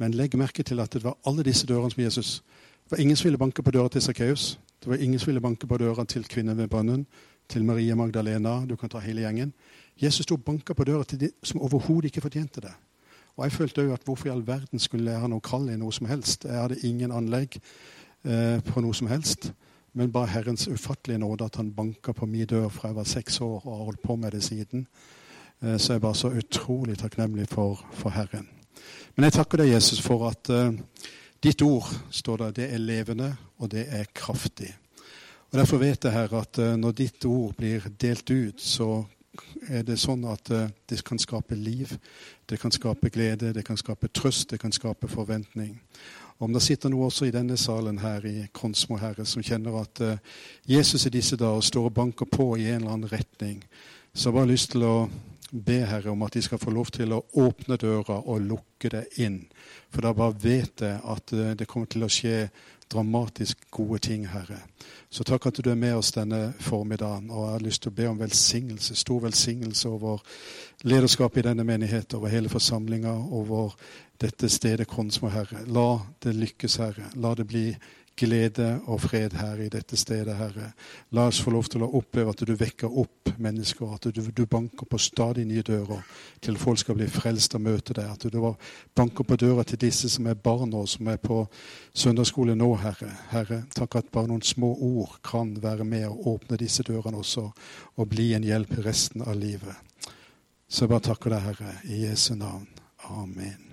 Men legg merke til at det var alle disse dørene som Jesus Det var ingen som ville banke på døra til Sakkeus. Det var ingen som ville banke på døra til kvinnen ved brønnen, til Maria Magdalena. Du kan ta hele gjengen. Jesus sto og banka på døra til de som overhodet ikke fortjente det. Og jeg følte òg at hvorfor i all verden skulle jeg ha noe kall i noe som helst? Jeg hadde ingen anlegg eh, på noe som helst. Men bare Herrens ufattelige nåde at han banka på min dør fra jeg var seks år og har holdt på med det siden. Eh, så jeg bare så utrolig takknemlig for, for Herren. Men jeg takker deg, Jesus, for at eh, ditt ord står der, det er levende, og det er kraftig. Og Derfor vet jeg her at uh, når ditt ord blir delt ut, så er det sånn at uh, det kan skape liv, det kan skape glede, det kan skape trøst, det kan skape forventning. Om det sitter noe også i denne salen her i Kronsmo, Herre som kjenner at Jesus i disse dager står og banker på i en eller annen retning, så har jeg bare lyst til å be Herre om at de skal få lov til å åpne døra og lukke det inn. For da bare vet jeg at eh, det kommer til å skje dramatisk gode ting, Herre. Så takk at du er med oss denne formiddagen. Og jeg har lyst til å be om velsignelse, stor velsignelse over lederskapet i denne menighet, over hele forsamlinga, over dette stedet Konsmo, Herre. La det lykkes, Herre. La det bli glede og fred her i dette stedet, Herre. La oss få lov til å oppleve at du vekker opp mennesker, at du, du banker på stadig nye dører til folk skal bli frelst og møte deg. At du banker på døra til disse som er barn nå, som er på søndagsskole nå, Herre. Herre, takk at bare noen små ord kan være med og åpne disse dørene også, og bli en hjelp resten av livet. Så jeg bare takker deg, Herre, i Jesu navn. Amen.